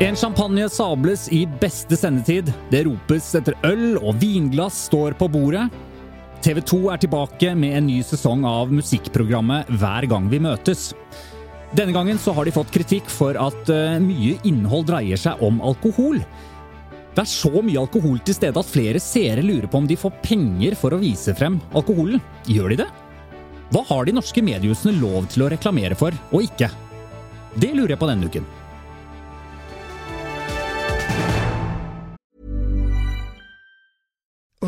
En champagne sables i beste sendetid. Det ropes etter øl, og vinglass står på bordet. TV 2 er tilbake med en ny sesong av musikkprogrammet Hver gang vi møtes. Denne gangen så har de fått kritikk for at eh, mye innhold dreier seg om alkohol. Det er så mye alkohol til stede at flere seere lurer på om de får penger for å vise frem alkoholen. Gjør de det? Hva har de norske mediehusene lov til å reklamere for, og ikke? Det lurer jeg på denne uken.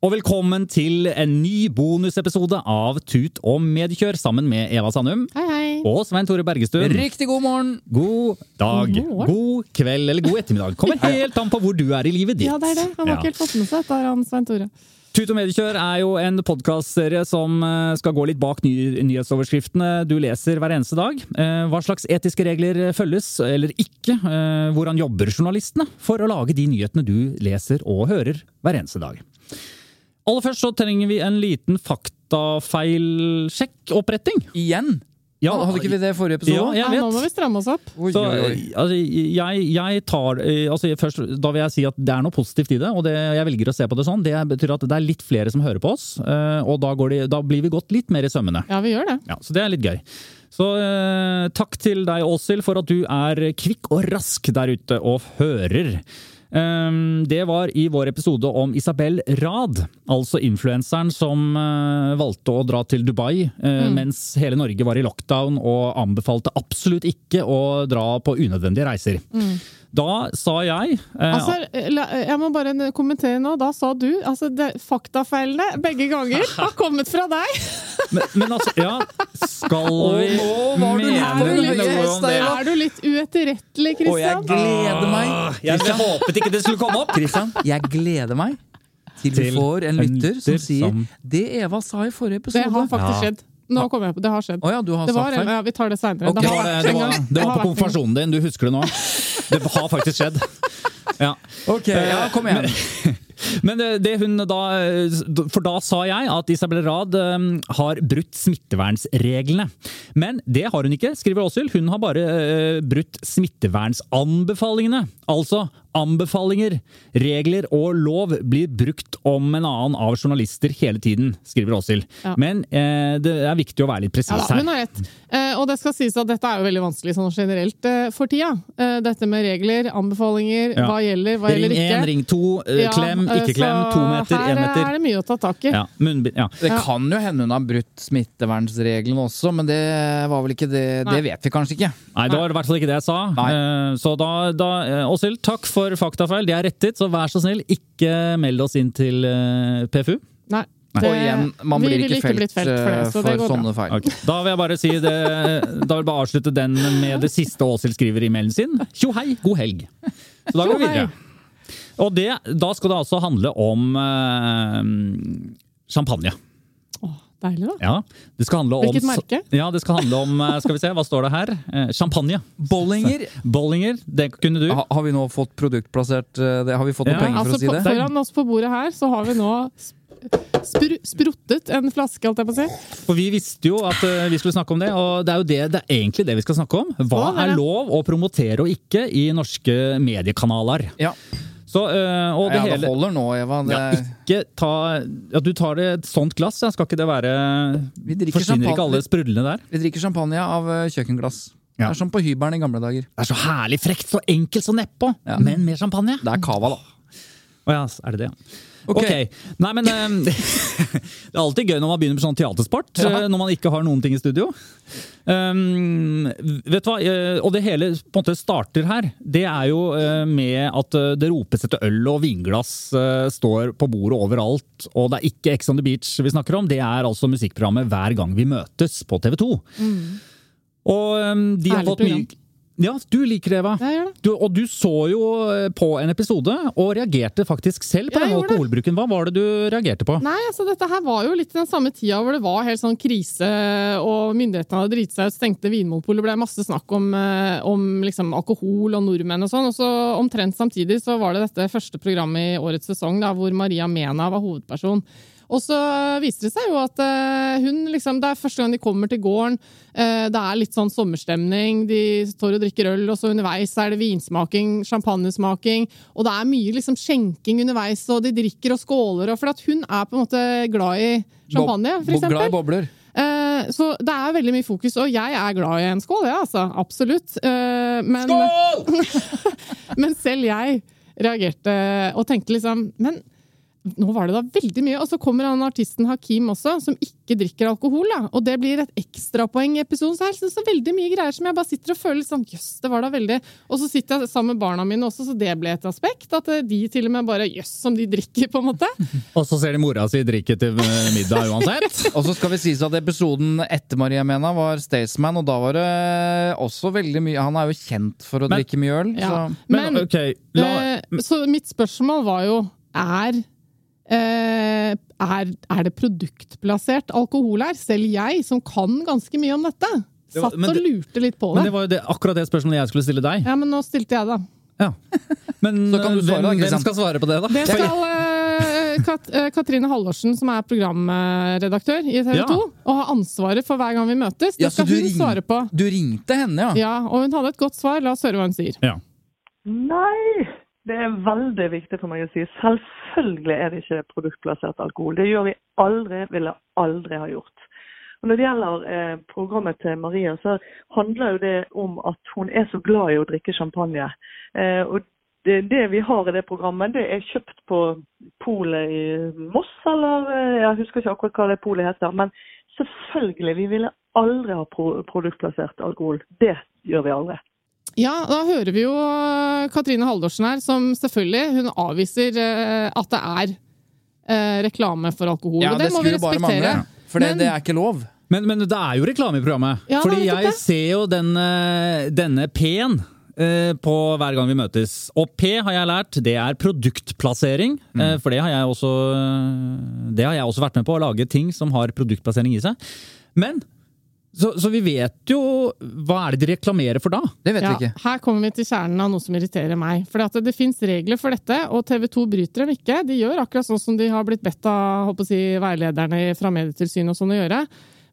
Og velkommen til en ny bonusepisode av Tut og mediekjør sammen med Eva Sandum Hei, hei. og Svein Tore Bergestuen. Riktig god morgen! God dag, God morgen. god kveld eller god ettermiddag. Kommer helt an på hvor du er i livet ditt. Ja, det er det. Han har Ja. ikke helt fått med seg dette, han Svein Tore. Tut og mediekjør er jo en podkastserie som eh, skal gå litt bak ny nyhetsoverskriftene du leser hver eneste dag. Eh, Hva slags etiske regler følges, eller ikke? Eh, Hvordan jobber journalistene for å lage de nyhetene du leser og hører hver eneste dag? Aller først så trenger vi en liten faktafeilsjekk-oppretting. Igjen? Ja, Hadde ikke vi det i forrige episode? Ja, jeg Ja, vet. nå må vi stramme oss opp. Oi, Så, oi, oi. altså, jeg, jeg tar eh, altså, først, Da vil jeg si at det er noe positivt i det, og det, jeg velger å se på det sånn. Det betyr at det er litt flere som hører på oss, eh, og da, går de, da blir vi gått litt mer i sømmene. Ja, vi gjør det. Ja, så det er litt gøy. Så eh, takk til deg, Åshild, for at du er kvikk og rask der ute og hører. Um, det var i vår episode om Isabel Rad, altså influenseren som eh, valgte å dra til Dubai mm. mens hele Norge var i lockdown og anbefalte absolutt ikke å dra på unødvendige reiser. Da sa jeg eh, Altså, la, jeg må bare kommentere nå. Da sa du altså det, Faktafeilene begge ganger har kommet fra deg! men, men altså, ja Skal vi nå var du litt mene noe om det? Er du litt uetterrettelig, Og jeg gleder meg. Jeg håpet ikke det skulle komme opp! Kristian, jeg gleder meg til vi får en lytter som sier som- det Eva sa i forrige episode. Det har faktisk Ja. skjedd. Nå kommer jeg på, det har skjedd. Oh, ja, du har Det var ja, vi tar det seinere. Okay. Det var, det, det det var på konfirmasjonen din, du husker det nå. Det har faktisk skjedd. Ja. Ok, ja, kom igjen. Men det, det hun da For da sa jeg at Isabel Rad eh, har brutt smittevernreglene. Men det har hun ikke, skriver Åshild. Hun har bare eh, brutt smittevernanbefalingene. Altså anbefalinger, regler og lov blir brukt om en annen av journalister hele tiden, skriver Åshild. Ja. Men eh, det er viktig å være litt Ja, presis da, her. hun har rett. Eh, og det skal sies at dette er jo veldig vanskelig sånn generelt eh, for tida. Eh, dette med regler, anbefalinger, Ja. hva gjelder, hva Ring gjelder ikke. én, ring to, eh, Ja, klem, eh, ikke klem, to meter, én Her er det mye å ta tak i. Ja, munnbind, ja. Det kan jo hende hun har brutt smittevernreglene også, men det var vel ikke det Nei. Det vet vi kanskje ikke. Nei, det var i hvert fall ikke det jeg sa. Nei. Eh, Så da, da eh, Åshild, takk for faktafeil. De er rettet, så vær så snill, ikke meld oss inn til eh, PFU. Nei. Og igjen, man blir ikke felt, blitt felt for, det, eh, så for det går sånne feil. Okay. Da vil jeg bare si det Da vil jeg bare avslutte den med det siste Åshild skriver i mailen sin. Tjo hei, god helg. Så da går vi videre. Og det, da skal det altså handle om eh, champagne. Åh, deilig, da. Ja, det skal handle om Hvilket merke? Ja, det skal handle om eh, Skal vi se, hva står det her? Eh, Champagne. Bollinger. Bollinger, det kunne du. Ha, har vi nå fått produktplassert eh, det? Har vi fått noen Ja, penger for Altså, å si det? foran oss på bordet her så har vi nå Spr spruttet en flaske, holdt jeg på å si. For vi visste jo at uh, vi skulle snakke om det, og det er jo det, det er egentlig det vi skal snakke om. Hva er lov å promotere og ikke i norske mediekanaler? Ja. Så, øh, og det Ja, det holder nå, Eva. Det, ja, Ikke ta Ja, du tar det et sånt glass, ja. Skal ikke det være Forsvinner champagne. ikke alle sprudlene der? vi drikker champagne av eh, kjøkkenglass. Ja. Det er som på hybelen i gamle dager. Det er så herlig frekt, så enkelt, så nedpå, Ja. men med champagne. Det er cava, da. Å ja, er det det. Ok. Ok. Nei, men um, Det er alltid gøy når man begynner med sånn teatersport, Ja. eh, når man ikke har noen ting i studio. Um, vet du hva, eh, Og det hele på en måte starter her, det er jo eh, med at det ropes etter øl og vinglass står på bordet overalt. Og det er ikke Ex on the Beach vi snakker om, det er altså musikkprogrammet Hver gang vi møtes på TV 2. Og um, de har Herlig fått mye Ja, du liker Eva. Ja. Du, og du så jo eh, på en episode og reagerte faktisk selv på ja, den alkoholbruken. Hva var det du reagerte på? Nei, altså dette her var jo litt den samme tida hvor det var helt sånn krise, og myndighetene hadde driti seg ut, stengte Vinmonopolet, ble masse snakk om, eh, om liksom alkohol og nordmenn og sånn. Og så omtrent samtidig så var det dette første programmet i årets sesong da, hvor Maria Mena var hovedperson. Og så viste det seg jo at eh, hun liksom, Det er første gang de kommer til gården. eh, det er litt sånn sommerstemning. De står og drikker øl, og så underveis er det vinsmaking, champagnesmaking. Og det er mye liksom skjenking underveis, og de drikker og skåler. Og for at hun er på en måte glad i champagne, for Glad i bobler. Eh, så det er veldig mye fokus, og jeg er glad i en skål, ja, altså. Absolutt. Men, skål! men selv jeg reagerte og tenkte liksom Men nå var det da veldig mye. Og så kommer han artisten Hakim også, som ikke drikker alkohol. Da. Og det blir et ekstrapoeng i episoden. Så jeg synes det er veldig mye greier som jeg bare sitter og føler sånn Jøss, det var da veldig Og så sitter jeg sammen med barna mine også, så det ble et aspekt. At eh, de til og med bare Jøss, som de drikker, på en måte. Og så ser de mora si drikke til eh, middag uansett. Og så skal vi sies at episoden etter Maria Mena var Staysman, og da var det også veldig mye Han er jo kjent for å Men- drikke mye øl, Ja. så Men, Men- okay, la, Eh, så mitt spørsmål var jo Er eh, er, er det produktplassert alkohol her? Selv jeg, som kan ganske mye om dette, Jo, satt og det- lurte litt på det. men det. det var jo det, akkurat det spørsmålet jeg skulle stille deg. Ja, men nå stilte jeg, da. Ja. Men Så kan du svare, hvem, hvem skal svare på det, da? Det skal eh, Kat eh, Katrine Halvorsen, som er programredaktør i TV 2, Ja. og har ansvaret for hver gang vi møtes. Det Ja, skal hun ring- svare på. Du ringte henne, ja? Ja, og hun hadde et godt svar. La oss høre hva hun sier. Ja. Nei, det er veldig viktig for meg å si. Selvfølgelig er det ikke produktplassert alkohol. Det gjør vi aldri, ville aldri ha gjort. Og Når det gjelder eh, programmet til Maria, så handler jo det om at hun er så glad i å drikke champagne. Eh, og det, det vi har i det programmet, det er kjøpt på polet i Moss, eller eh, jeg husker ikke akkurat hva det polet heter. Men selvfølgelig, vi ville aldri ha pro produktplassert alkohol. Det gjør vi aldri. Ja, da hører vi jo eh, Katrine Haldorsen her, som selvfølgelig hun avviser eh, at det er eh, reklame for alkohol. Ja, og det, det må vi respektere. mangle. For det, Men- det er ikke lov. Men, men det er jo reklame i programmet. Ja, Fordi jeg det. ser jo den, denne P-en eh, på hver gang vi møtes. Og P har jeg lært, det er produktplassering. eh, For det har jeg også Det har jeg også vært med på, å lage ting som har produktplassering i seg. Men så, så vi vet jo Hva er det de reklamerer for da? Det vet Ja, vi ikke. her kommer vi til kjernen av noe som irriterer meg. For det, det fins regler for dette, og TV 2 bryter dem ikke. De gjør akkurat sånn som de har blitt bedt av håper å si, veilederne fra Medietilsynet og sånn å gjøre.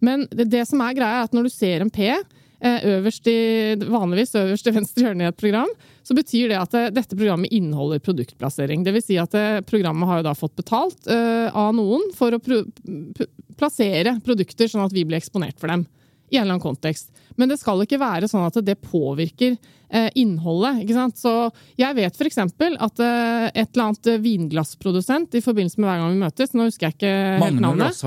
Men det, det som er greia, er at når du ser en P eh, øverst i, vanligvis øverst i venstre hjørne i et program, så betyr det at eh, dette programmet inneholder produktplassering. Det vil si at eh, programmet har jo da fått betalt eh, av noen for å pro p- plassere produkter sånn at vi blir eksponert for dem i en eller annen kontekst. Men det skal ikke være sånn at det påvirker innholdet. ikke sant? Så jeg vet f.eks. at eh, et eller annet eh, vinglassprodusent i forbindelse med hver gang vi møtes, nå husker jeg ikke helt navnet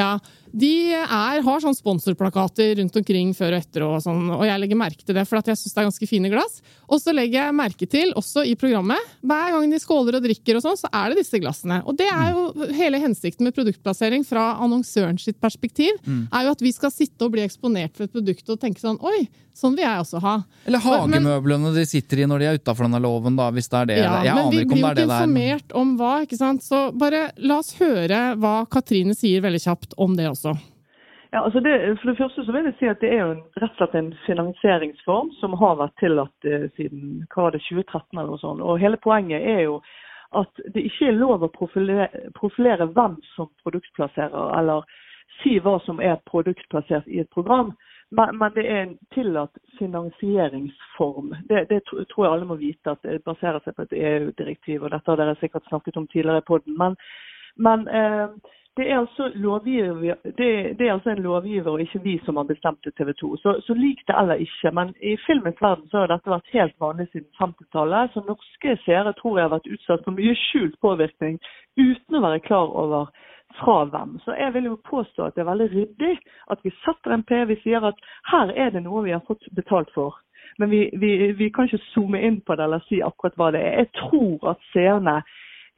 ja, de er, har sånn sponsorplakater rundt omkring før og etter, og sånn, og jeg legger merke til det, for at jeg syns det er ganske fine glass. Og så legger jeg merke til, også i programmet, hver gang de skåler og drikker, og sånn, så er det disse glassene. Og det er jo hele hensikten med produktplassering fra annonsøren sitt perspektiv, er jo at vi skal sitte og bli eksponert for et produkt og tenke sånn Oi, sånn vil jeg også ha. Eller Men- hagemøblene de sitter i når de er utafor denne loven, da, hvis det er det. Ja, jeg men vi aner ikke om blir det jo er det ikke det ikke informert om hva, ikke sant. Så bare la oss høre hva Katrine sier veldig kjapt om det også. Ja, altså det, for det første så vil jeg si at det er jo rett og slett en finansieringsform som har vært tillatt eh, siden hva var det, 2013 eller noe sånt. Og hele poenget er jo at det ikke er lov å profilere, profilere hvem som produktplasserer, eller si hva som er produktplassert i et program. Men, men det er en tillatt finansieringsform. Det, det tror jeg alle må vite at det baserer seg på et EU-direktiv. og Dette har dere sikkert snakket om tidligere i poden. Men, men eh, det, er altså lovgiver, det, det er altså en lovgiver og ikke vi som har bestemt det TV 2. Så, så lik det eller ikke. Men i filmens verden så har dette vært helt vanlig siden 50-tallet. Så norske seere tror jeg har vært utsatt for mye skjult påvirkning uten å være klar over fra hvem. Så jeg vil jo påstå at det er veldig ryddig at vi setter en P. Vi sier at her er det noe vi har fått betalt for. Men vi, vi, vi kan ikke zoome inn på det eller si akkurat hva det er. Jeg tror at seerne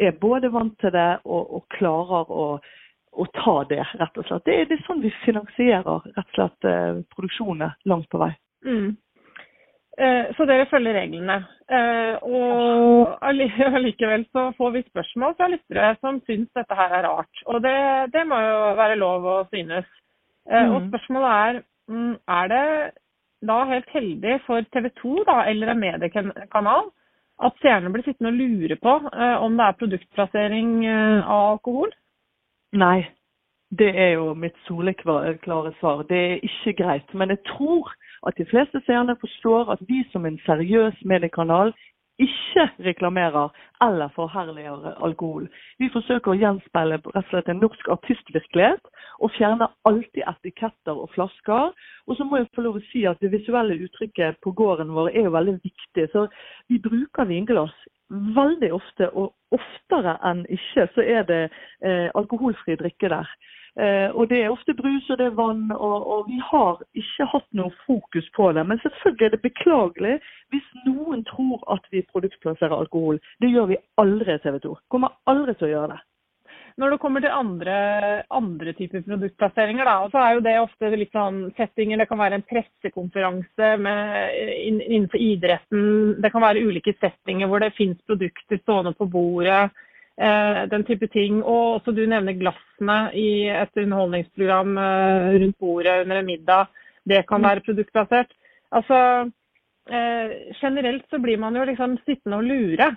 er både vant til det og, og klarer å, å ta det, rett og slett. Det, er- det er sånn vi finansierer rett og slett eh, produksjonene langt på vei. Mm. Eh, Så dere følger reglene. Eh, Og alli- allikevel så får vi spørsmål fra lyttere som syns dette her er rart. Og det, det må jo være lov å synes. Eh, Og Mm. spørsmålet er mm, er det da helt heldig for TV 2 da, eller en mediekanal at seerne blir sittende og lure på om det er produktplassering av alkohol? Nei, det er jo mitt soleklare svar. Det er ikke greit. Men jeg tror at de fleste seerne forstår at vi som en seriøs mediekanal ikke reklamerer eller forherliger alkohol. Vi forsøker å gjenspeile rett og slett en norsk artistvirkelighet og fjerner alltid etiketter og flasker. Og så må jeg få lov å si at det visuelle uttrykket på gården vår er jo veldig viktig. Så vi bruker vinglass veldig ofte, og oftere enn ikke så er det eh, alkoholfri drikke der. Eh, og det er ofte brus og det er vann, og, og vi har ikke hatt noe fokus på det. Men selvfølgelig er det beklagelig hvis noen tror at vi produktplasserer alkohol. Det gjør vi aldri, i TV 2. Kommer aldri til å gjøre det. Når det kommer til andre, andre typer produktplasseringer, da, så er jo det ofte litt sånn settinger. Det kan være en pressekonferanse med, innenfor idretten. Det kan være ulike settinger hvor det finnes produkter stående på bordet. Eh, den type ting. Og også du nevner glassene i et underholdningsprogram eh, rundt bordet under en middag. Det kan være produktbasert. Altså, eh, generelt så blir man jo liksom sittende og lure.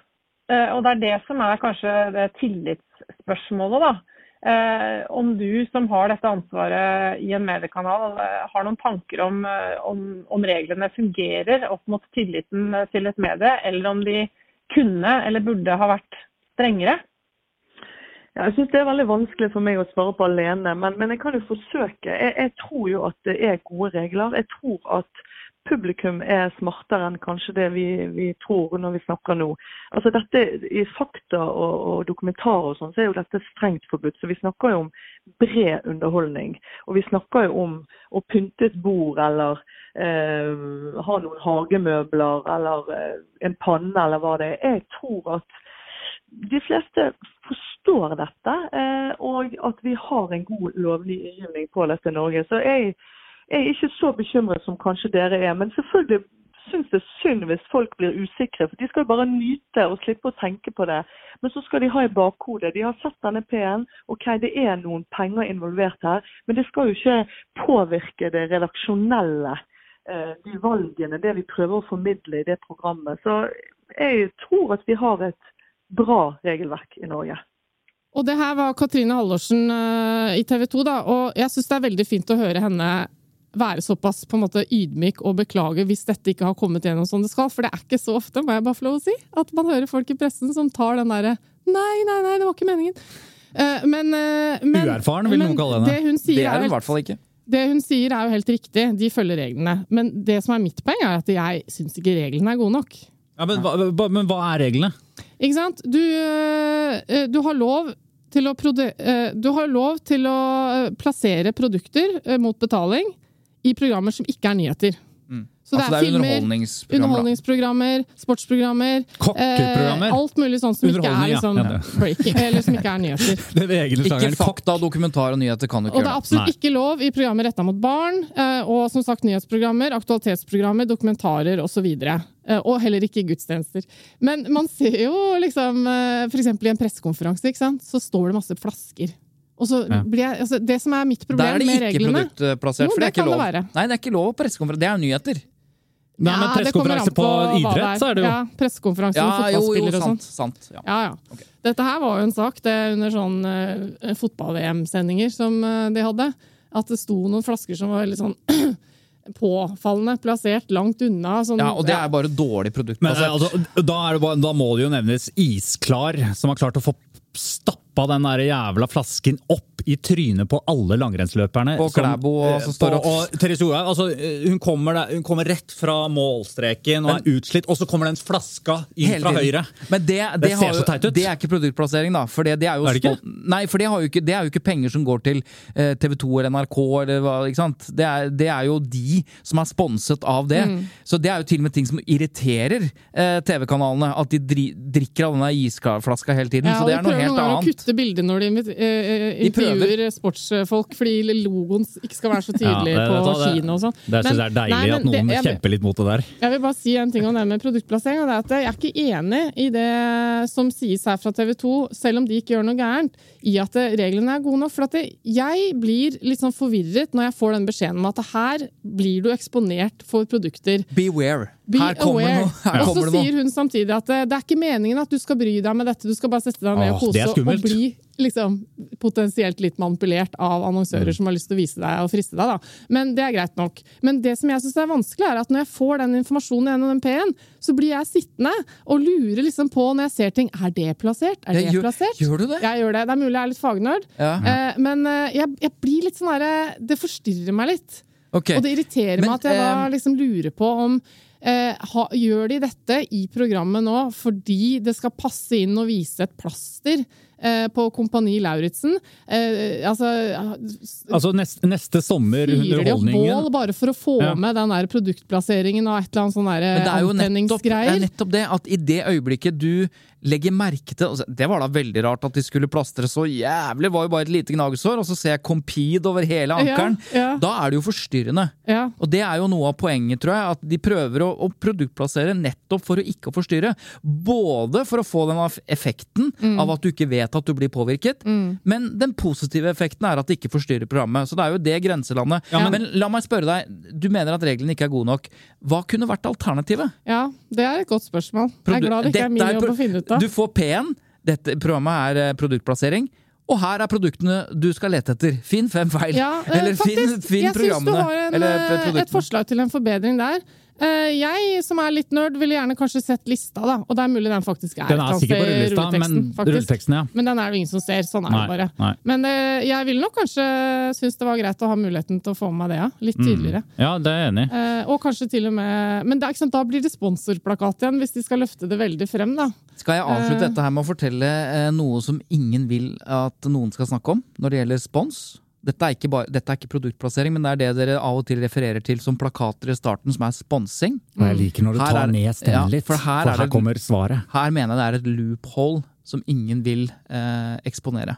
Eh, og det er det som er kanskje det tillitsspørsmålet, da. Eh, om du som har dette ansvaret i en mediekanal, har noen tanker om, om, om reglene fungerer opp mot tilliten til et medie, eller om de kunne eller burde ha vært strengere? Jeg synes Det er veldig vanskelig for meg å svare på alene, men, men jeg kan jo forsøke. Jeg, jeg tror jo at det er gode regler. Jeg tror at publikum er smartere enn kanskje det vi, vi tror når vi snakker nå. Altså dette, I fakta og, og dokumentarer og sånn, så er jo dette strengt forbudt. Så vi snakker jo om bred underholdning. Og vi snakker jo om å pynte et bord eller eh, ha noen hagemøbler eller eh, en panne eller hva det er. Jeg tror at de fleste forstår dette, eh, og at vi har en god lovgivning på dette i Norge. Så jeg, jeg er ikke så bekymret som kanskje dere er. Men selvfølgelig syns det er synd hvis folk blir usikre. For de skal jo bare nyte og slippe å tenke på det. Men så skal de ha i bakhodet. De har sett denne P-en. OK, det er noen penger involvert her, men det skal jo ikke påvirke det redaksjonelle. eh, De valgene, det vi prøver å formidle i det programmet. Så jeg tror at vi har et bra regelverk i Norge. Og det her var Katrine Hallorsen eh, i TV 2, da. Og jeg syns det er veldig fint å høre henne være såpass på en måte ydmyk og beklage hvis dette ikke har kommet gjennom som det skal. For det er ikke så ofte, må jeg bare få lov å si, at man hører folk i pressen som tar den derre Nei, nei, nei, det var ikke meningen. Eh, men, eh, men Uerfaren, vil men noen kalle henne. Det hun sier, Det er hun i hvert fall ikke. det hun sier er jo helt riktig, de følger reglene. Men det som er mitt poeng, er at jeg syns ikke reglene er gode nok. Ja, men, hva- men hva er reglene? Ikke sant? Du, øh, du har lov til å øh, Du har lov til å plassere produkter mot betaling i programmer som ikke er nyheter. Så Altså, det er filmer, da. underholdningsprogrammer, sportsprogrammer Kokkeprogrammer. eh, Alt mulig sånt som ikke er liksom Ja, breaking, eller som ikke er nyheter. Den egne Ikke fakta, dokumentar og nyheter kan du ikke Og det er absolutt Nei. ikke lov i programmer retta mot barn, eh, og som sagt nyhetsprogrammer, aktualitetsprogrammer, dokumentarer osv. Eh, Og heller ikke gudstjenester. Men man ser jo liksom F.eks. For eksempel i en pressekonferanse, ikke sant, så står det masse flasker. Og så blir jeg, altså det som er mitt problem er det med ikke reglene produktplassert, Jo, for det er ikke lov. det Nei, det er ikke lov på pressekonferanse. Det er nyheter. Nei, men pressekonferanse på på, idrett, så er det jo Ja, pressekonferanse med Ja, jo, jo, fotballspillere og sant. sånn. sant ja. Ja, ja. Dette her var jo en sak det er under sånn uh, fotball-VM-sendinger som uh, de hadde. At det sto noen flasker som var veldig sånn påfallende plassert langt unna. Sånn, Ja, og det er bare dårlig produkt. Men Altså, eh, altså, da, er det bare, da må det jo nevnes Isklar, som har klart å få stappa den der jævla flasken opp i trynet på alle langrennsløperne. Og som- Klæbo, og som står og, og- og Therese Johaug, altså, eh, hun, kommer hun kommer rett fra målstreken og er utslitt, og så kommer den flaska inn fra høyre. Men det, det, Det ser har så teit ut. Det er ikke produktplassering, da. For det, det er jo Er det ikke? Nei, for det, har jo ikke, det er jo ikke penger som går til eh, TV 2 eller NRK eller hva, ikke sant. Det er, det er jo de som er sponset av det. Mm. Så det er jo til og med ting som irriterer eh, TV-kanalene. At de dri, drikker av denne isflaska hele tiden. Ja, så det er noe helt annet. Kutte bilder når de eh, De intervjuer sportsfolk, fordi logoen ikke skal være så tydelig Ja, det- på det- kinoene og sånn. Det jeg er deilig nei, men at noen det- jeg- kjemper litt mot det der. Jeg vil bare si en ting om det med produktplassering. og det er at Jeg er ikke enig i det som sies her fra TV 2, selv om de ikke gjør noe gærent, i at det- reglene er gode nok. For at det, jeg blir litt sånn forvirret når jeg får den beskjeden om at her blir du eksponert for produkter. Beware. Be her kommer aware. Og så det sier hun samtidig at det, det er ikke meningen at du skal bry deg med dette, du skal bare sette deg ned og Åh, det kose og skummelt. Bli liksom, potensielt litt manipulert av annonsører Mm. som har lyst til å vise deg og friste deg. Da. Men det er greit nok. Men det som jeg syns er vanskelig, er at når jeg får den informasjonen gjennom den P-en, så blir jeg sittende og lurer liksom på når jeg ser ting. Er det plassert? Er det gjør- plassert? gjør du det? Jeg gjør det. Det er mulig jeg er litt fagnerd, Ja. eh, men eh, jeg, jeg blir litt sånn herre Det forstyrrer meg litt. Okay. Og det irriterer Men, meg at jeg da eh, liksom lurer på om eh, ha, Gjør de dette i programmet nå fordi det skal passe inn å vise et plaster eh, på Kompani Lauritzen? Eh, altså Altså neste, neste sommer, Fyrer de opp underholdningen bål bare for å få Ja. med den der produktplasseringen og et eller annet sånn Men det er jo nettopp, det er nettopp det at i det øyeblikket du legger merke til altså, Det var da veldig rart at de skulle plastre så jævlig, var jo bare et lite gnagsår, og så ser jeg Compede over hele ankelen. Ja, ja. Da er det jo forstyrrende. Ja. Og det er jo noe av poenget, tror jeg, at de prøver å, å produktplassere nettopp for å ikke forstyrre. Både for å få den effekten Mm. av at du ikke vet at du blir påvirket, men den positive effekten er at det ikke forstyrrer programmet. Så det er jo det grenselandet. men, la meg spørre deg, du mener at reglene ikke er gode nok. Hva kunne vært alternativet? ja, det er et godt spørsmål. Jeg er glad det ikke er min jobb å finne ut av. Du får P1. Dette programmet er eh, produktplassering. Og her er produktene du skal lete etter. Finn fem feil. Ja, eh, Eller faktisk, finn jeg syns du har en, eller eh, et forslag til en forbedring der. Eh, Jeg som er litt nerd, ville gjerne kanskje sett lista, da. Og det er mulig den faktisk er Den er sikkert på rullelista, men rulleteksten, faktisk. rulleteksten, ja. Men den er det ingen som ser. Sånn er Nei, det bare. nei. Men eh, jeg ville nok kanskje synes det var greit å ha muligheten til å få med meg det, ja. Litt tydeligere. Ja, det er jeg enig i. Eh, og kanskje til og med Men det er ikke sant, da blir det sponsorplakat igjen, hvis de skal løfte det veldig frem, da. Skal jeg avslutte dette her med å fortelle noe som ingen vil at noen skal snakke om når det gjelder spons? Dette er, ikke bare, dette er ikke produktplassering, men det er det dere av og til refererer til som plakater i starten, som er sponsing. Og jeg liker når du Her tar er- ned stemmen ja, litt, for for her her, er det- kommer svaret. Her mener jeg det er et loophole som ingen vil eh, eksponere.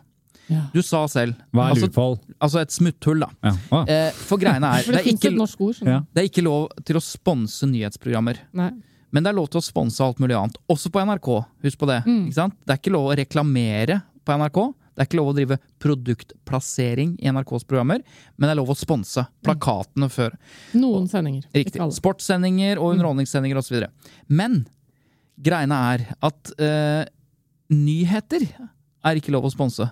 Ja. Du sa selv Hva er altså, loophole? altså et smutthull, da. Ja. Ah. Eh, for greiene er For det det, er, ikke, ord. Ja. det er ikke lov til å sponse nyhetsprogrammer. Nei. Men det er lov til å sponse alt mulig annet. Også på NRK. Husk på det. Mm. Ikke sant? Det er ikke lov å reklamere på NRK. Det er ikke lov å drive produktplassering i NRKs programmer, men det er lov å sponse plakatene før. Noen sendinger. Riktig. Sportssendinger og underholdningssendinger osv. Men greiene er at uh, nyheter er ikke lov å sponse.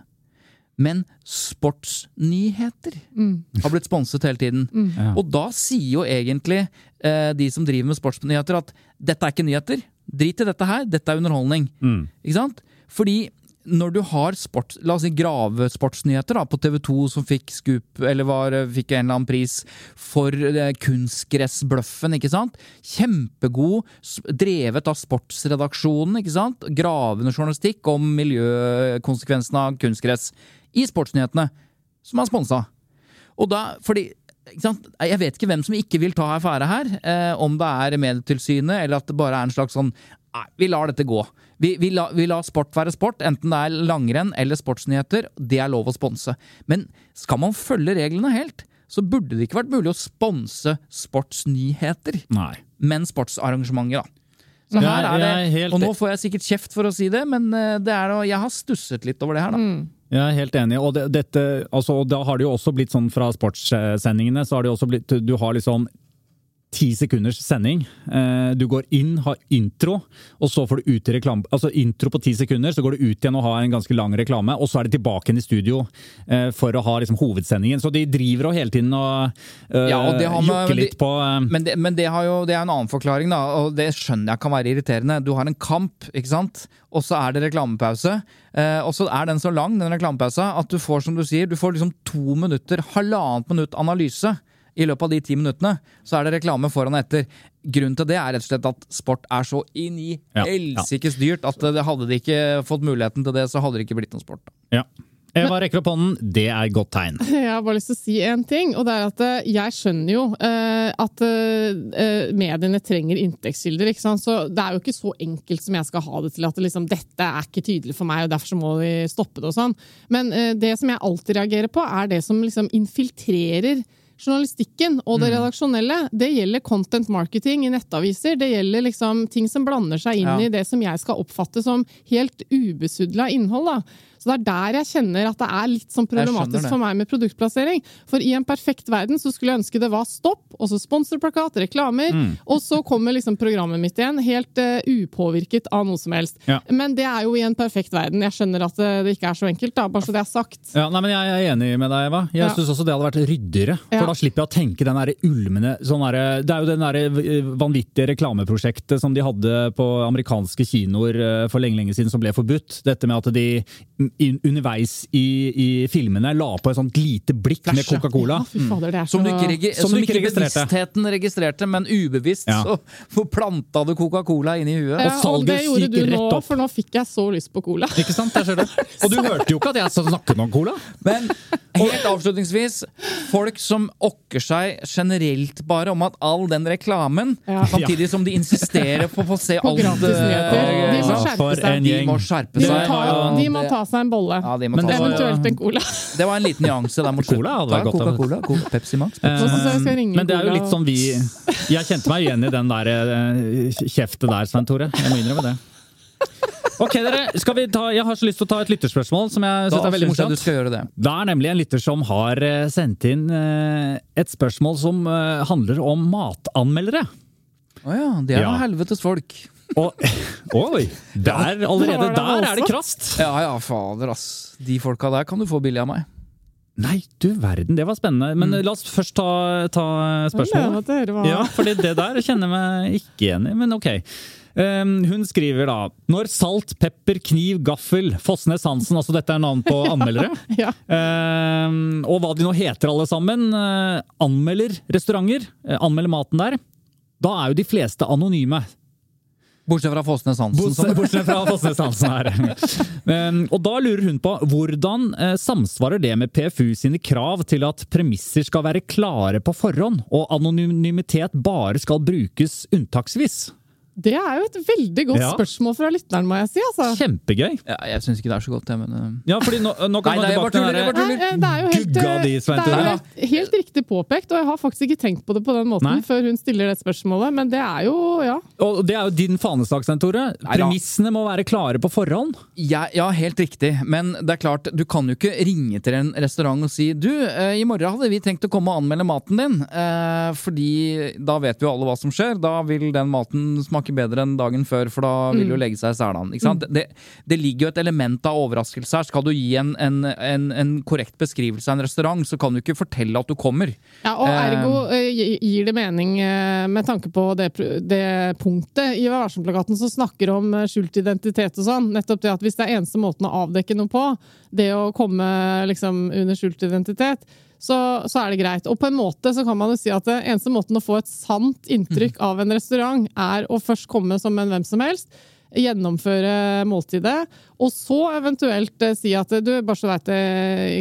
Men sportsnyheter Mm. har blitt sponset hele tiden. Ja. Og da sier jo egentlig eh, de som driver med sportsnyheter at dette er ikke nyheter. Drit i dette her, dette er underholdning. Mm. Ikke sant? Fordi når du har sport, la oss si gravesportsnyheter på TV 2 som fikk scoop, eller var, fikk en eller annen pris for eh, kunstgressbløffen, ikke sant? Kjempegod, drevet av sportsredaksjonen, ikke sant? Gravende journalistikk om miljøkonsekvensene av kunstgress i sportsnyhetene, som er sponsa. Og da, fordi? Jeg vet ikke hvem som ikke vil ta affære her. Eh, om det er Medietilsynet, eller at det bare er en slags sånn Nei, vi lar dette gå. Vi, vi, la, vi lar sport være sport, enten det er langrenn eller sportsnyheter. Det er lov å sponse. Men skal man følge reglene helt, så burde det ikke vært mulig å sponse sportsnyheter, Nei. men sportsarrangementer, da. Så her er det, Og nå får jeg sikkert kjeft for å si det, men eh, det er, jeg har stusset litt over det her, da. Jeg er helt enig. Og det, dette, altså, da har det jo også blitt sånn fra sportssendingene, så har det jo også blitt Du har liksom ti sekunders sending. Eh, Du går inn, har intro, og så får du ut i reklame... Altså intro på ti sekunder, så går du ut igjen og har en ganske lang reklame, og så er de tilbake igjen i studio eh, for å ha liksom hovedsendingen. Så de driver og hele tiden og øh, Ja, og det har jokker litt på øh. Men, det, men det, har jo, det er en annen forklaring, da, og det skjønner jeg kan være irriterende. Du har en kamp, ikke sant? og så er det reklamepause. Og så er den så lang, den reklamepausa, at du får, som du sier, du får liksom to minutter, halvannet minutt analyse. I løpet av de ti minuttene så er det reklame foran og etter. Grunnen til det er rett og slett at sport er så inn i Ja, helsikes dyrt at det, hadde de ikke fått muligheten til det, så hadde det ikke blitt noen sport. Da. Ja. Eva rekker opp hånden. Det er et godt tegn. Jeg har bare lyst til å si en ting, og det er at eh, jeg skjønner jo eh, at eh, mediene trenger inntektskilder. ikke sant? Så Det er jo ikke så enkelt som jeg skal ha det til at liksom, dette er ikke tydelig for meg, og derfor så må vi stoppe det og sånn. Men eh, det som jeg alltid reagerer på, er det som liksom infiltrerer journalistikken og Mm. det redaksjonelle. Det gjelder content marketing i nettaviser. Det gjelder liksom ting som blander seg inn Ja. i det som jeg skal oppfatte som helt ubesudla innhold. da. Så det er der jeg kjenner at det er litt sånn problematisk for meg med produktplassering. For i en perfekt verden så skulle jeg ønske det var stopp, og så sponsorplakat, reklamer, Mm. og så kommer liksom programmet mitt igjen, helt uh, upåvirket av noe som helst. Ja. Men det er jo i en perfekt verden. Jeg skjønner at det, det ikke er så enkelt, da, bare så det er sagt. Ja, nei, men Jeg er enig med deg, Eva. Jeg Ja. synes også det hadde vært ryddigere. Ja. For da slipper jeg å tenke den der ulmende sånn der, Det er jo den der vanvittige reklameprosjektet som de hadde på amerikanske kinoer eh, for lenge lenge siden, som ble forbudt. Dette med at de underveis i, i filmene la på et sånt lite blikk med Coca-Cola. Ja, det Som du ikke, Som som du ikke bevisstheten registrerte, men ubevisst Ja. så planta du Coca-Cola inn i huet. ja, og det salget gjorde gikk du rett nå, opp. for nå fikk jeg så lyst på cola. Ikke sant? Der ser du. Og du hørte jo ikke at jeg snakket om cola! Men helt avslutningsvis, folk som okker seg generelt bare om at all den reklamen, Ja. samtidig som de insisterer på å få se På alt eh, De må skjerpe seg. De må skjerpe De må, seg. ta, de må ta seg en bolle. Ja, de må ta seg Eventuelt en cola. Det var en liten nyanse der mot Cola hadde vært godt. Coca-Cola, Coca- Pepsi Max. Eh, jeg skal ringe Men det er jo litt sånn vi Jeg kjente meg igjen i den der eh, kjeftet der, Svein Tore. Jeg må innrømme det. Ok, dere, skal vi ta, Jeg har så lyst til å ta et lytterspørsmål som jeg Da er veldig synes jeg du morsomt. skal gjøre det. Det er nemlig en lytter som har eh, sendt inn eh, et spørsmål som eh, handler om matanmeldere. Å ja, det er Ja. noe helvetes folk. Og Oi! Der, allerede der er det krast! Ja ja, fader, ass. De folka der kan du få billig av meg. Nei, du verden, det var spennende. Men eh, la oss først ta, ta spørsmålet. Ja, fordi det der kjenner jeg meg ikke igjen i, men ok. Um, hun skriver da Når salt, pepper, kniv, gaffel, Fossnes Hansen Altså dette er navn på anmeldere. Ja. Um, og hva de nå heter alle sammen. uh, anmelder restauranter. uh, anmelder maten der. Da er jo de fleste anonyme. Bortsett fra Fosnes Hansen. Bortsett bortsett fra Fosnes Hansen her. Um, og da lurer hun på hvordan eh, samsvarer det med PFU sine krav til at premisser skal være klare på forhånd, og anonymitet bare skal brukes unntaksvis? Det er jo et veldig godt Ja. spørsmål fra lytteren, må jeg si. Altså. Kjempegøy. Ja, jeg syns ikke det er så godt, jeg, men eh, Ja, fordi nå, nå kan Nei, man tilbake til den det er jo helt, de, Svein det er helt, helt riktig påpekt, og jeg har faktisk ikke tenkt på det på den måten Nei. før hun stiller det spørsmålet, men det er jo, ja. Og det er jo din fanesak, Svein Tore. Premissene må være klare på forhånd. ja, ja, helt riktig. Men det er klart, du kan jo ikke ringe til en restaurant og si Du, eh, i morgen hadde vi tenkt å komme og anmelde maten din. Eh, fordi da vet vi jo alle hva som skjer. Da vil den maten smake bedre enn dagen før, for da vil jo legge seg i selene. Mm. Det, det ligger jo et element av overraskelse her. Skal du gi en, en, en, en korrekt beskrivelse av en restaurant, så kan du ikke fortelle at du kommer. Ja, og Eh, ergo eh, gir det mening eh, med tanke på det, det punktet i Vær varsom-plakaten som snakker om eh, skjult identitet og sånn. Nettopp det at hvis det er eneste måten å avdekke noe på, det å komme liksom under skjult identitet, så, så er det greit. Og på en måte så kan man jo si at det eneste måten å få et sant inntrykk av en restaurant, er å først komme som en hvem som helst, gjennomføre måltidet, og så eventuelt eh, si at du, bare så vet det,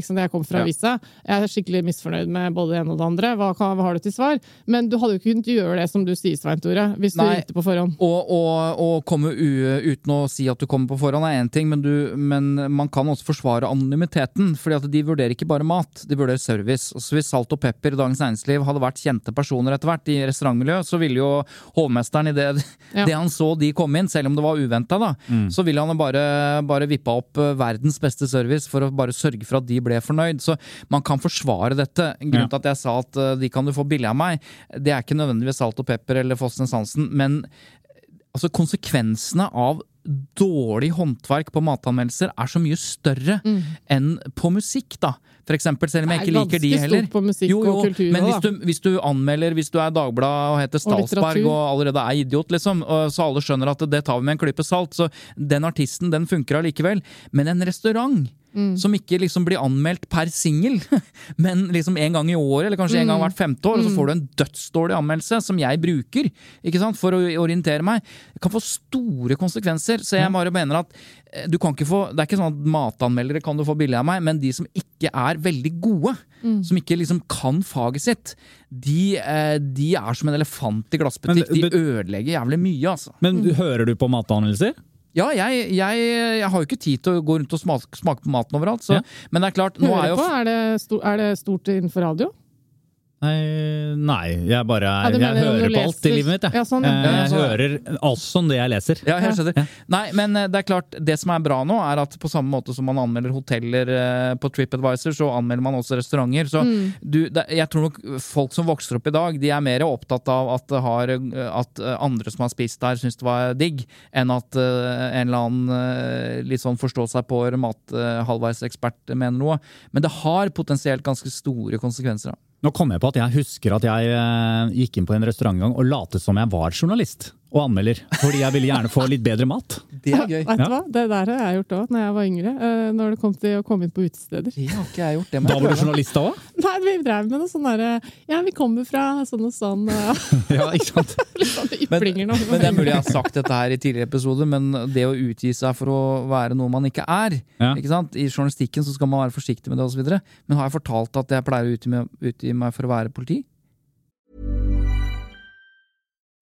sant, jeg kom fra avisa, jeg er skikkelig misfornøyd med både det ene og det andre, hva, hva har du til svar? Men du hadde jo ikke kunnet gjøre det som du sier, Svein Tore, hvis du Nei. ringte på forhånd. Og, og, og komme uten å si at du kommer på forhånd er én ting, men, du, men man kan også forsvare anonymiteten. fordi at de vurderer ikke bare mat, de vurderer service. Så Hvis Salt og Pepper i Dagens Næringsliv hadde vært kjente personer etter hvert i restaurantmiljøet, så ville jo hovmesteren i det, Ja. det han så de kom inn, selv om det var var uventa, da, så ville han jo bare, bare vippa opp eh, verdens beste service for å bare sørge for at de ble fornøyd. Så man kan forsvare dette. Grunnen Ja. til at jeg sa at eh, de kan du få billig av meg, det er ikke nødvendigvis salt og pepper eller Fossen Sansen, men altså konsekvensene av dårlig håndverk på matanmeldelser er så mye større enn på musikk, da. For eksempel, selv om jeg Mm. Ikke liker de heller. stort på musikk og kultur men hvis du, hvis du anmelder, hvis du er Dagbladet og heter Stalsberg og, og allerede er idiot, liksom, så alle skjønner at det tar vi med en klype salt, så den artisten, den funker allikevel. Men en restaurant Mm. som ikke liksom blir anmeldt per singel, men liksom en gang i året, eller kanskje en Mm. gang hvert femte år, og så får du en dødsdårlig anmeldelse som jeg bruker ikke sant, for å orientere meg. Det kan få store konsekvenser. Så jeg bare mener at eh, du kan ikke få Det er ikke sånn at matanmeldere kan du få billig av meg, men de som ikke er veldig gode, Mm. som ikke liksom kan faget sitt, de, eh, de er som en elefant i glassbutikk. Men- De ødelegger jævlig mye, altså. Men mm. hører du på matanmeldelser? Ja, jeg, jeg, jeg har jo ikke tid til å gå rundt og smake, smake på maten overalt, så, Ja. men det er klart nå er jo på? Er det, stort, er det stort innenfor radio? Nei, nei, jeg bare Ja, Jeg hører på alt i livet mitt, jeg. Ja, sånn, ja. Eh, Ja, Jeg hører alt som det jeg leser. Ja, jeg skjønner. Nei, men eh, det er klart, det som er bra nå, er at på samme måte som man anmelder hoteller eh, på TripAdvisor, så anmelder man også restauranter. Så Mm. du, det, jeg tror nok folk som vokser opp i dag, de er mer opptatt av at, det har, at andre som har spist der, syns det var digg, enn at en eller annen litt sånn forstå seg på mat-halvveisekspert mener noe. Men det har potensielt ganske store konsekvenser. da. Nå kom jeg på at jeg husker at jeg eh, gikk inn på en restaurant og lot som jeg var journalist og anmelder, fordi jeg ville gjerne få litt bedre mat. Det er gøy. Vet du hva? Det der har jeg gjort òg, når jeg var yngre. eh, Når det kom til å komme inn på utesteder. Det har ikke jeg gjort. Det Da var du journalist da òg? Nei, vi drev med noe sånn derre Ja, vi kommer fra sånn og sånn. eh, Ja, ikke sant? Litt sånn Men, yplinger nå. men det er mulig jeg har sagt dette her i tidligere episoder, men det å utgi seg for å være noe man ikke er Ja. ikke sant? I journalistikken så skal man være forsiktig med det osv. Men har jeg fortalt at jeg pleier å utgi meg for å være politi?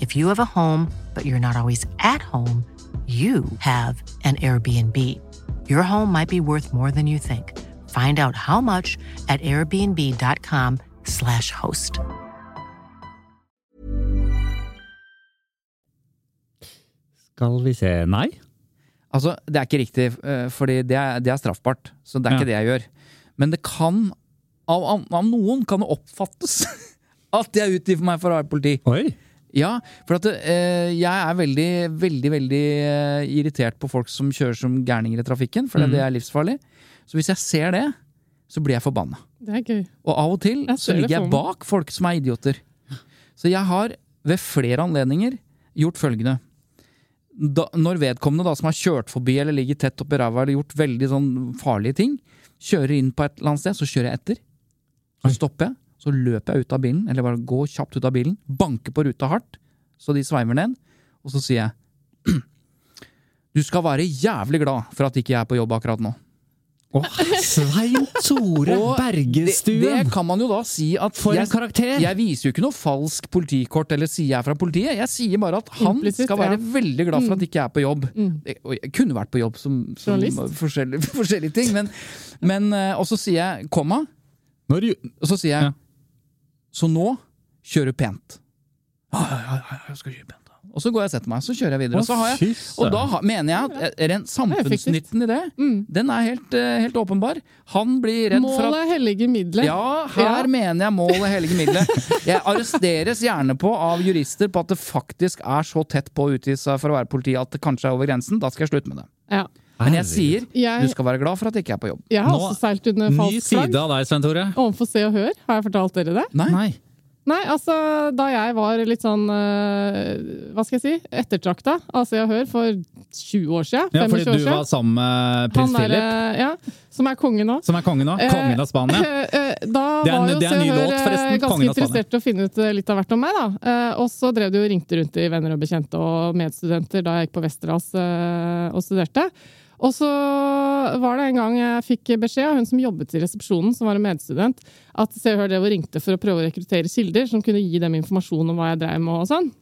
If you have a home, but you're not always at home, you have an Airbnb. Your home might be worth more than you think. Find out how much at airbnb.com/slash host. Skal vi se Nei? Altså, det er ikke riktig, eh, fordi det er, det er straffbart. Så det er Ja. ikke det jeg gjør. Men det kan, av, av, av noen kan det oppfattes at jeg utgir meg for å være politi. Oi! Ja, for at eh, jeg er veldig, veldig, veldig eh, irritert på folk som kjører som gærninger i trafikken, for det er livsfarlig. Så hvis jeg ser det, så blir jeg forbanna. Det er gøy. Og av og til Jeg så ser det ligger for jeg meg. bak folk som er idioter. Så jeg har ved flere anledninger gjort følgende. Da, når vedkommende da som har kjørt forbi eller ligger tett oppi ræva eller gjort veldig sånn farlige ting, kjører inn på et eller annet sted, så kjører jeg etter. Så stopper jeg, så løper jeg ut av bilen, eller bare går kjapt ut av bilen, banker på ruta hardt, så de sveiver ned, og så sier jeg Du skal være jævlig glad for at ikke jeg er på jobb akkurat nå. Åh, Svein Tore Bergestuen! det, det kan man jo da si at For en jeg, karakter! jeg viser jo ikke noe falsk politikort eller sier jeg er fra politiet. Jeg sier bare at han Implicit, skal være ja. veldig glad for at ikke jeg er på jobb. Mm. Jeg- jeg kunne vært på jobb som, som forskjellige, forskjellige ting, men, men eh, Og så sier jeg komma, og så sier jeg Ja. Så nå kjører du pent. Ja, ja, ja, ja, jeg skal kjøre pent. Og så går jeg og setter meg, så kjører jeg videre. Og, så har jeg, og da mener jeg at den samfunnsnytten i det, Mm. den er helt, eh, helt åpenbar. Han blir redd for at Målet hellige middelet. ja, her Ja. mener jeg målet hellige middelet. Jeg arresteres gjerne på av jurister på at det faktisk er så tett på å utgi seg for å være politi at det kanskje er over grensen. Da skal jeg slutte med det. Ja. Men jeg sier Jeg- du skal være glad for at jeg ikke er på jobb. Jeg har Nå- også seilt under falsk falskt flagg. side av deg, Svein Tore. Overfor Se og Hør. Har jeg fortalt dere det? Nei. Nei. Nei, altså da jeg var litt sånn uh, Hva skal jeg si? Ettertrakta av Se og Hør for 20 år siden. Ja, 25 fordi år du siden. var sammen med prins Han Philip, ja, som er konge nå. som er konge nå. Eh, Kongen av Spania. eh, eh, Da Det er en- var jo det er Se en og ny Hør låt, forresten. ganske Kongen interessert i å finne ut litt av hvert om meg. da. Eh, Og så drev de og ringte rundt i venner og bekjente og medstudenter da jeg gikk på Westerdals eh, og studerte. Og så var det en gang jeg fikk beskjed av hun som jobbet i resepsjonen, som var en medstudent, at Se og Hør drev og ringte for å prøve å rekruttere kilder som kunne gi dem informasjon om hva jeg drev med og sånn.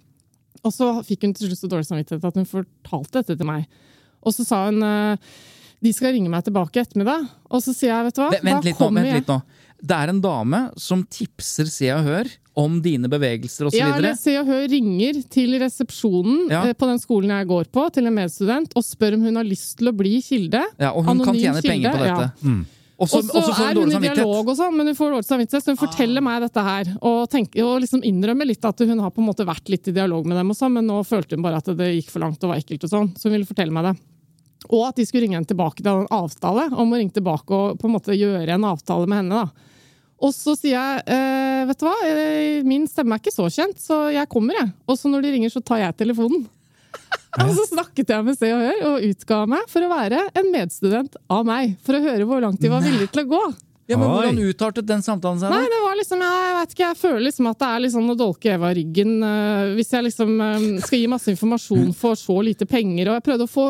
Og så fikk hun til slutt så dårlig samvittighet at hun fortalte dette til meg. Og så sa hun eh, de skal ringe meg tilbake i ettermiddag. Og så sier jeg, vet du hva, Vent, litt nå. Vent litt nå. Det er en dame som tipser Se og Hør om dine bevegelser osv. Ja, eller Se og Hør ringer til resepsjonen Ja. eh, på den skolen jeg går på, til en medstudent, og spør om hun har lyst til å bli kilde. Ja, og hun kan tjene tjene penger på dette. ja. Og så Og så er hun i dialog og sånn, men hun får dårlig samvittighet, så hun forteller meg dette her. Og, tenker, og liksom innrømmer litt at hun har på en måte vært litt i dialog med dem, og sånn, men nå følte hun bare at det gikk for langt og var ekkelt og sånn. Så hun ville fortelle meg det. Og at de skulle ringe henne tilbake til en avtale, om å ringe tilbake og på en måte gjøre en avtale med henne. da. Og så sier jeg eh, vet du hva, Eh, min stemme er ikke så kjent, så jeg kommer, jeg. Og så når de ringer, så tar jeg telefonen. Og så snakket jeg med Se og Hør og utga meg for å være en medstudent av meg. For å høre hvor langt de var villige til å gå. Ja, men Oi. Hvordan utartet den samtalen seg? Nei, det var liksom, jeg vet ikke, jeg føler liksom at det er liksom å dolke Eva i ryggen uh, hvis jeg liksom eh, skal gi masse informasjon for så lite penger. Og jeg prøvde å få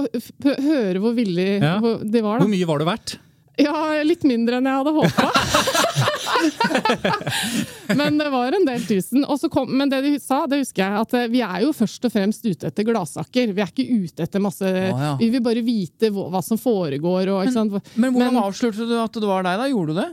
høre hvor villig Ja. de var. Hvor mye var det verdt? Ja, litt mindre enn jeg hadde håpa. men det var en del tusen. Kom, men det de sa, det husker jeg, at eh, vi er jo først og fremst ute etter gladsaker. Vi er ikke ute etter masse ja. Vi vil bare vite hva, hva som foregår. Og, ikke sant? Men hvordan Men- avslørte du at det var deg, da? Gjorde du det?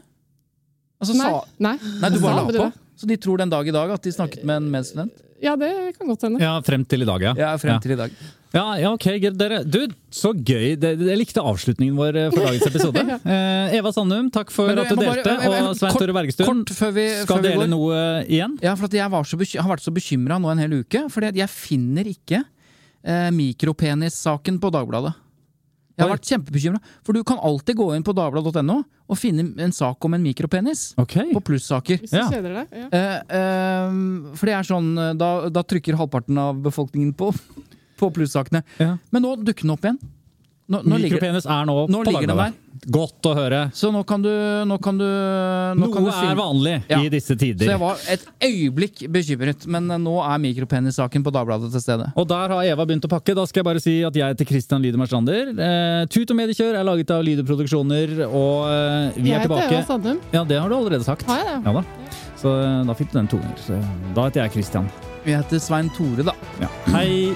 Altså, Nei, sa, nei. nei, du bare la på? Så de tror den dag i dag at de snakket med en medstudent? Ja, det kan godt hende. Ja, frem til i dag, ja. Ja, frem til i dag. Ja, ja, ok, dere. Du, så gøy. Jeg likte avslutningen vår eh, for dagens episode. eh, Eva Sandum, takk for du, at du delte. bare- delte. jeg- jeg- Og Svein Tore Bergestuen vi, skal vi dele går. noe igjen. Ja, for at jeg var så beky- har vært så bekymra nå en hel uke. For jeg finner ikke eh, mikropenissaken på Dagbladet. Jeg har vært kjempebekymra. For du kan alltid gå inn på dagbladet.no og finne en sak om en mikropenis. Okay. På plussaker. Hvis du Ja. kjeder deg. Ja. Eh, eh, for det er sånn eh, da, da trykker halvparten av befolkningen på, på plussakene. Ja. Men nå dukker den opp igjen. Nå, nå ligger, Mikropenis er nå, nå på ligger Dagbladet. Godt å høre. så nå kan du Nå kan du, nå kan Noe du finne- er vanlig Ja. i disse tider. Så jeg var et øyeblikk bekymret, men eh, nå er mikropenissaken på Dagbladet til stede. Og der har Eva begynt å pakke. Da skal jeg bare si at jeg heter Christian Lyder Strander. Eh, Tut og mediekjør er laget av Lydeproduksjoner og eh, vi Jeg er heter. Eva Sandum. Ja, det har du allerede sagt. Har jeg det? Ja da. Så eh, da fikk du den to ganger. Da heter jeg Christian. Vi heter Svein Tore, da. Ja. Hei!